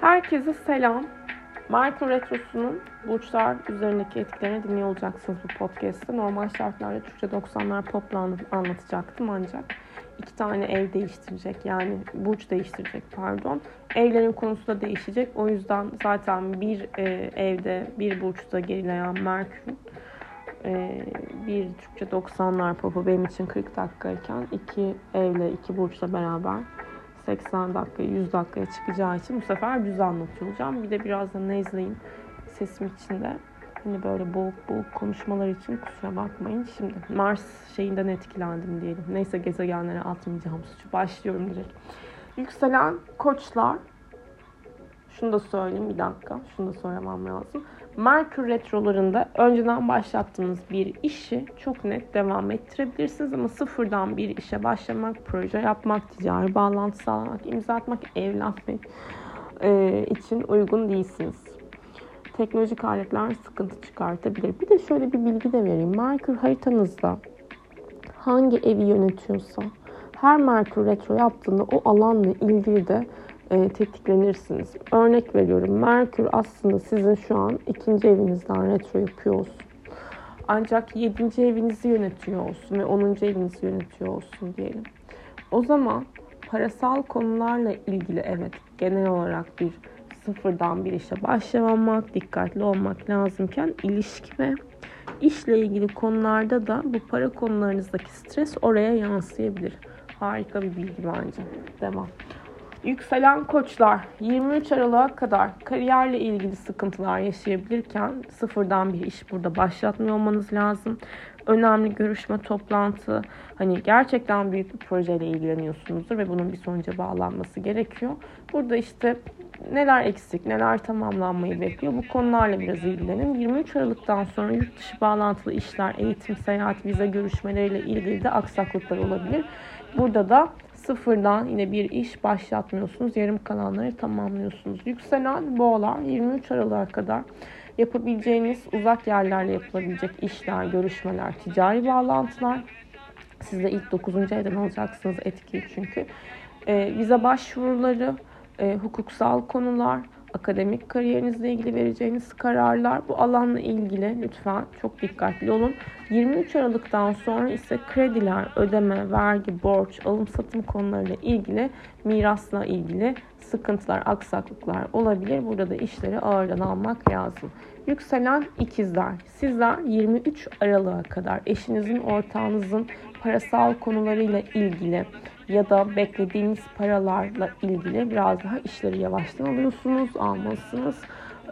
Herkese selam. Merkür Retrosu'nun burçlar üzerindeki etkilerini dinliyor olacaksınız bu podcast'te. Normal şartlarda Türkçe 90'lar popla anlatacaktım ancak iki tane ev değiştirecek yani burç değiştirecek pardon. Evlerin konusu da değişecek. O yüzden zaten bir e, evde bir burçta gerileyen Merkür e, bir Türkçe 90'lar popu benim için 40 dakikayken iki evle iki burçla beraber 80 dakika 100 dakikaya çıkacağı için bu sefer düz anlatıyor olacağım. Bir de birazdan nezleyim sesim içinde. Hani böyle boğuk boğuk konuşmalar için kusura bakmayın. Şimdi Mars şeyinden etkilendim diyelim. Neyse gezegenlere atmayacağım suçu. Başlıyorum direkt. Yükselen koçlar. Şunu da söyleyeyim bir dakika. Şunu da söylemem lazım. Merkür retrolarında önceden başlattığınız bir işi çok net devam ettirebilirsiniz ama sıfırdan bir işe başlamak, proje yapmak, ticari bağlantı sağlamak, imza atmak, evlenmek e, için uygun değilsiniz. Teknolojik aletler sıkıntı çıkartabilir. Bir de şöyle bir bilgi de vereyim. Merkür haritanızda hangi evi yönetiyorsa her Merkür retro yaptığında o alanla ilgili de e, tetiklenirsiniz. Örnek veriyorum. Merkür aslında sizin şu an ikinci evinizden retro yapıyor olsun. Ancak yedinci evinizi yönetiyor olsun ve onuncu evinizi yönetiyor olsun diyelim. O zaman parasal konularla ilgili evet genel olarak bir sıfırdan bir işe başlamak, dikkatli olmak lazımken ilişki ve işle ilgili konularda da bu para konularınızdaki stres oraya yansıyabilir. Harika bir bilgi bence. Devam. Yükselen koçlar 23 Aralık'a kadar kariyerle ilgili sıkıntılar yaşayabilirken sıfırdan bir iş burada başlatmıyor olmanız lazım. Önemli görüşme, toplantı, hani gerçekten büyük bir projeyle ilgileniyorsunuzdur ve bunun bir sonuca bağlanması gerekiyor. Burada işte neler eksik, neler tamamlanmayı bekliyor bu konularla biraz ilgilenin. 23 Aralık'tan sonra yurt dışı bağlantılı işler, eğitim, seyahat, vize görüşmeleriyle ilgili de aksaklıklar olabilir. Burada da sıfırdan yine bir iş başlatmıyorsunuz. Yarım kalanları tamamlıyorsunuz. Yükselen boğalar 23 Aralık'a kadar yapabileceğiniz uzak yerlerle yapılabilecek işler, görüşmeler, ticari bağlantılar. Siz de ilk 9. evden alacaksınız etkiyi çünkü. E, vize başvuruları, e, hukuksal konular, akademik kariyerinizle ilgili vereceğiniz kararlar bu alanla ilgili lütfen çok dikkatli olun. 23 Aralık'tan sonra ise krediler, ödeme, vergi, borç, alım satım konularıyla ilgili mirasla ilgili sıkıntılar, aksaklıklar olabilir. Burada da işleri ağırdan almak lazım. Yükselen ikizler. Sizler 23 Aralık'a kadar eşinizin, ortağınızın parasal konularıyla ilgili ya da beklediğiniz paralarla ilgili biraz daha işleri yavaştan alıyorsunuz, almalısınız.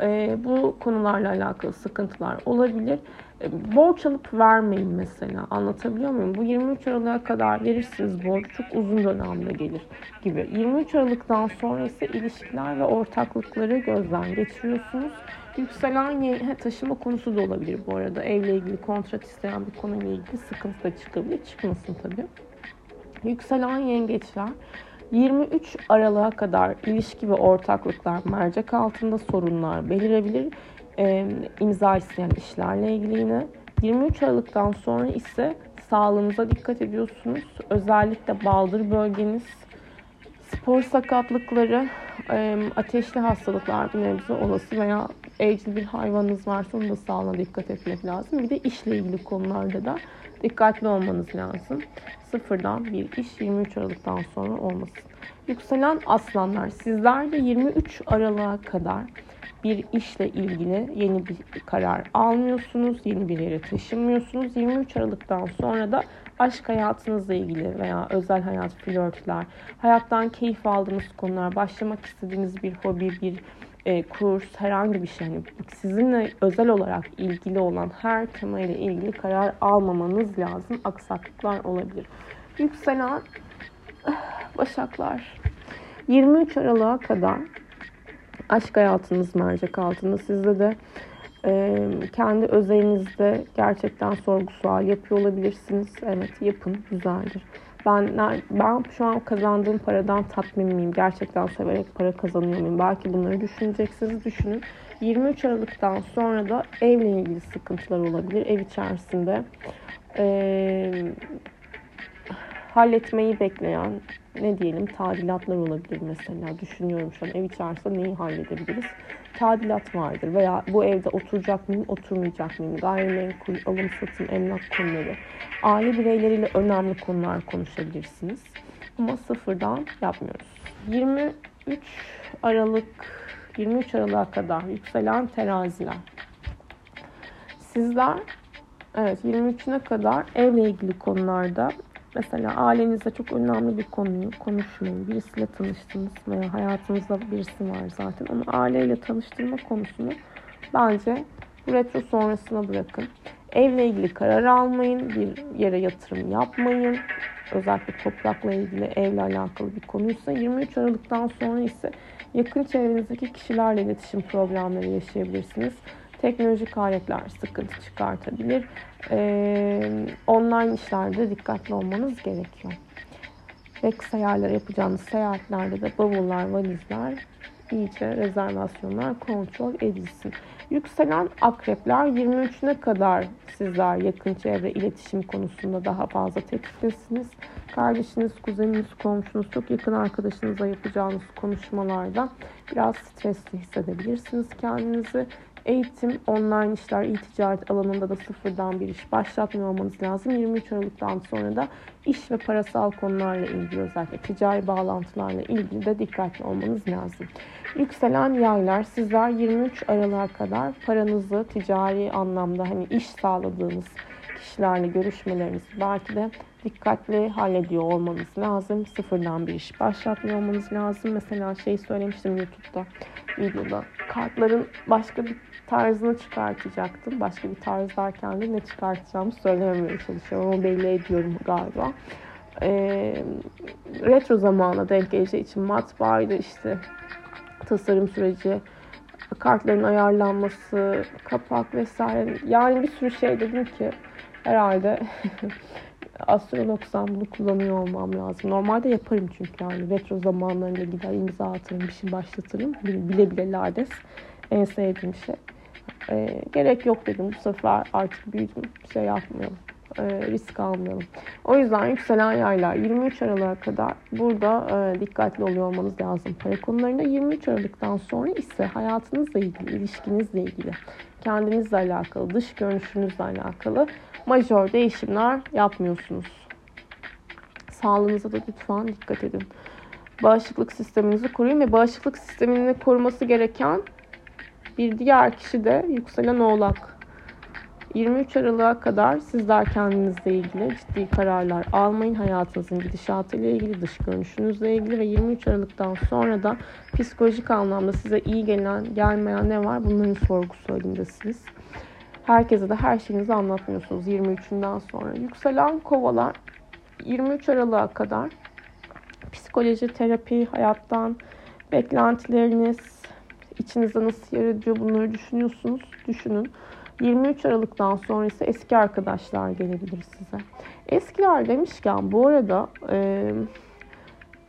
E, bu konularla alakalı sıkıntılar olabilir. E, borç alıp vermeyin mesela. Anlatabiliyor muyum? Bu 23 Aralık'a kadar verirsiniz borç çok uzun dönemde gelir gibi. 23 Aralık'tan sonra ise ilişkiler ve ortaklıkları gözden geçiriyorsunuz. Yükselen he, taşıma konusu da olabilir bu arada. Evle ilgili kontrat isteyen bir konuyla ilgili sıkıntı da çıkabilir. Çıkmasın tabii. Yükselen yengeçler 23 Aralık'a kadar ilişki ve ortaklıklar mercek altında sorunlar belirebilir. E, imza isteyen işlerle ilgili yine. 23 Aralık'tan sonra ise sağlığınıza dikkat ediyorsunuz. Özellikle baldır bölgeniz, spor sakatlıkları, e, ateşli hastalıklar bir nebze olası veya evcil bir hayvanınız varsa onun da sağlığına dikkat etmek lazım. Bir de işle ilgili konularda da dikkatli olmanız lazım. Sıfırdan bir iş 23 Aralık'tan sonra olmasın. Yükselen aslanlar sizler de 23 Aralık'a kadar bir işle ilgili yeni bir karar almıyorsunuz, yeni bir yere taşınmıyorsunuz. 23 Aralık'tan sonra da aşk hayatınızla ilgili veya özel hayat, flörtler, hayattan keyif aldığınız konular, başlamak istediğiniz bir hobi, bir e, kurs, herhangi bir şey. Yani sizinle özel olarak ilgili olan her temayla ilgili karar almamanız lazım. Aksaklıklar olabilir. Yükselen Başaklar 23 Aralık'a kadar aşk hayatınız mercek altında. Sizde de e, kendi özelinizde gerçekten sorgu sual yapıyor olabilirsiniz. Evet yapın güzeldir. Ben ben şu an kazandığım paradan tatmin miyim? Gerçekten severek para kazanıyor muyum? Belki bunları düşüneceksiniz. Düşünün. 23 Aralık'tan sonra da evle ilgili sıkıntılar olabilir. Ev içerisinde e, halletmeyi bekleyen ne diyelim tadilatlar olabilir mesela. Düşünüyorum şu an ev içerisinde neyi halledebiliriz? Tadilat vardır veya bu evde oturacak mıyım, oturmayacak mıyım? Gayrimenkul, alım satım, emlak konuları. Aile bireyleriyle önemli konular konuşabilirsiniz. Ama sıfırdan yapmıyoruz. 23 Aralık 23 Aralık'a kadar yükselen teraziler. Sizler evet 23'üne kadar evle ilgili konularda mesela ailenizde çok önemli bir konuyu konuşmayın. Birisiyle tanıştınız veya hayatınızda birisi var zaten. Onu aileyle tanıştırma konusunu bence bu retro sonrasına bırakın. Evle ilgili karar almayın, bir yere yatırım yapmayın. Özellikle toprakla ilgili, evle alakalı bir konuysa 23 Aralık'tan sonra ise yakın çevrenizdeki kişilerle iletişim problemleri yaşayabilirsiniz. Teknolojik aletler sıkıntı çıkartabilir. Ee, online işlerde dikkatli olmanız gerekiyor. Ve seyahatler yapacağınız seyahatlerde de bavullar, valizler iyice rezervasyonlar kontrol edilsin. Yükselen akrepler 23'üne kadar sizler yakın çevre iletişim konusunda daha fazla tetiktesiniz. Kardeşiniz, kuzeniniz, komşunuz, çok yakın arkadaşınızla yapacağınız konuşmalarda biraz stresli hissedebilirsiniz kendinizi. Eğitim, online işler, e-ticaret alanında da sıfırdan bir iş başlatmıyor olmanız lazım. 23 Aralık'tan sonra da iş ve parasal konularla ilgili özellikle ticari bağlantılarla ilgili de dikkatli olmanız lazım. Yükselen yaylar sizler 23 Aralık'a kadar paranızı ticari anlamda hani iş sağladığınız kişilerle görüşmelerinizi belki de dikkatli hallediyor olmanız lazım. Sıfırdan bir iş başlatmıyor olmanız lazım. Mesela şey söylemiştim YouTube'da videoda. Kartların başka bir tarzını çıkartacaktım. Başka bir tarz derken de ne çıkartacağımı söylememeye çalışıyorum. Onu belli ediyorum galiba. Ee, retro zamana denk geleceği için matbaaydı işte tasarım süreci, kartların ayarlanması, kapak vesaire. Yani bir sürü şey dedim ki herhalde astronoksam bunu kullanıyor olmam lazım. Normalde yaparım çünkü yani retro zamanlarında gider imza atarım, bir şey başlatırım. Bile bile lades en sevdiğim şey. E, gerek yok dedim bu sefer artık büyüdüm şey yapmayalım. E, risk almayalım. O yüzden yükselen yaylar 23 Aralık'a kadar burada e, dikkatli oluyor olmanız lazım para konularında. 23 Aralık'tan sonra ise hayatınızla ilgili, ilişkinizle ilgili, kendinizle alakalı, dış görünüşünüzle alakalı majör değişimler yapmıyorsunuz. Sağlığınıza da lütfen dikkat edin. Bağışıklık sisteminizi koruyun ve bağışıklık sistemini koruması gereken bir diğer kişi de yükselen oğlak. 23 Aralık'a kadar sizler kendinizle ilgili ciddi kararlar almayın. Hayatınızın gidişatı ile ilgili, dış görünüşünüzle ilgili ve 23 Aralık'tan sonra da psikolojik anlamda size iyi gelen, gelmeyen ne var bunların sorgusu halindesiniz. Herkese de her şeyinizi anlatmıyorsunuz 23'ünden sonra. Yükselen kovalar 23 Aralık'a kadar psikoloji, terapi, hayattan beklentileriniz, içinizde nasıl yer bunları düşünüyorsunuz. Düşünün. 23 Aralık'tan sonra ise eski arkadaşlar gelebilir size. Eskiler demişken bu arada e,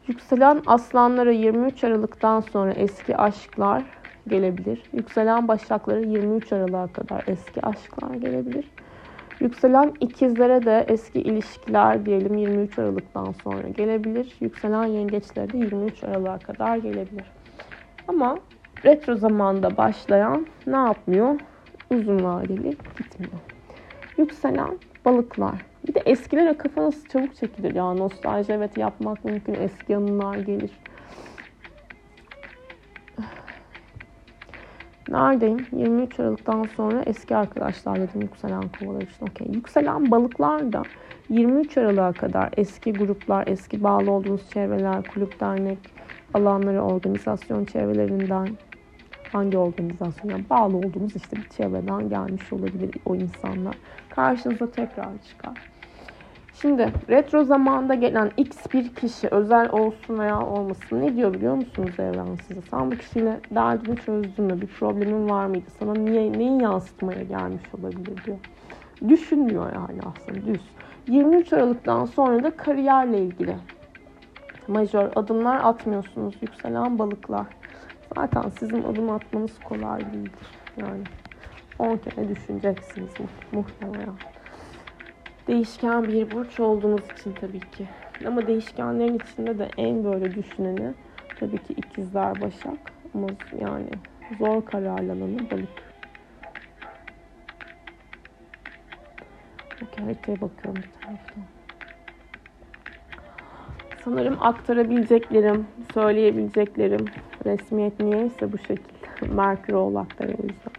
yükselen aslanlara 23 Aralık'tan sonra eski aşklar gelebilir. Yükselen başaklara 23 Aralık'a kadar eski aşklar gelebilir. Yükselen ikizlere de eski ilişkiler diyelim 23 Aralık'tan sonra gelebilir. Yükselen yengeçlere de 23 Aralık'a kadar gelebilir. Ama retro zamanda başlayan ne yapmıyor? Uzun vadeli gitmiyor. Yükselen balıklar. Bir de eskilere kafa nasıl çabuk çekilir ya. Nostalji evet yapmak mümkün. Eski anılar gelir. Neredeyim? 23 Aralık'tan sonra eski arkadaşlar dedim yükselen kovalar için. Okey. Yükselen balıklar da 23 Aralık'a kadar eski gruplar, eski bağlı olduğunuz çevreler, kulüp, dernek, alanları, organizasyon çevrelerinden hangi organizasyona bağlı olduğunuz işte bir çevreden gelmiş olabilir o insanlar. Karşınıza tekrar çıkar. Şimdi retro zamanda gelen x bir kişi özel olsun veya olmasın ne diyor biliyor musunuz evren size? Sen bu kişiyle derdini çözdün mü? Bir problemin var mıydı? Sana niye, neyi yansıtmaya gelmiş olabilir diyor. Düşünmüyor yani aslında düz. 23 Aralık'tan sonra da kariyerle ilgili majör adımlar atmıyorsunuz. Yükselen balıklar. Zaten sizin adım atmanız kolay değildir. Yani 10 kere düşüneceksiniz muhtemelen. Değişken bir burç olduğunuz için tabii ki. Ama değişkenlerin içinde de en böyle düşüneni tabii ki ikizler Başak. Ama yani zor karar alanı balık. Peki haritaya bakıyorum bir taraftan. Sanırım aktarabileceklerim, söyleyebileceklerim resmiyet niyeyse bu şekilde. Merkür Oğlak'ta yüzden.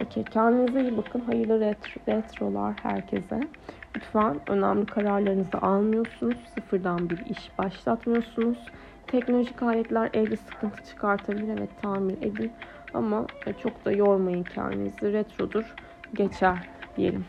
Okey, kendinize iyi bakın. Hayırlı retro, retrolar herkese. Lütfen önemli kararlarınızı almıyorsunuz. Sıfırdan bir iş başlatmıyorsunuz. Teknolojik aletler evde sıkıntı çıkartabilir. Evet tamir edin. Ama çok da yormayın kendinizi. Retrodur. Geçer diyelim.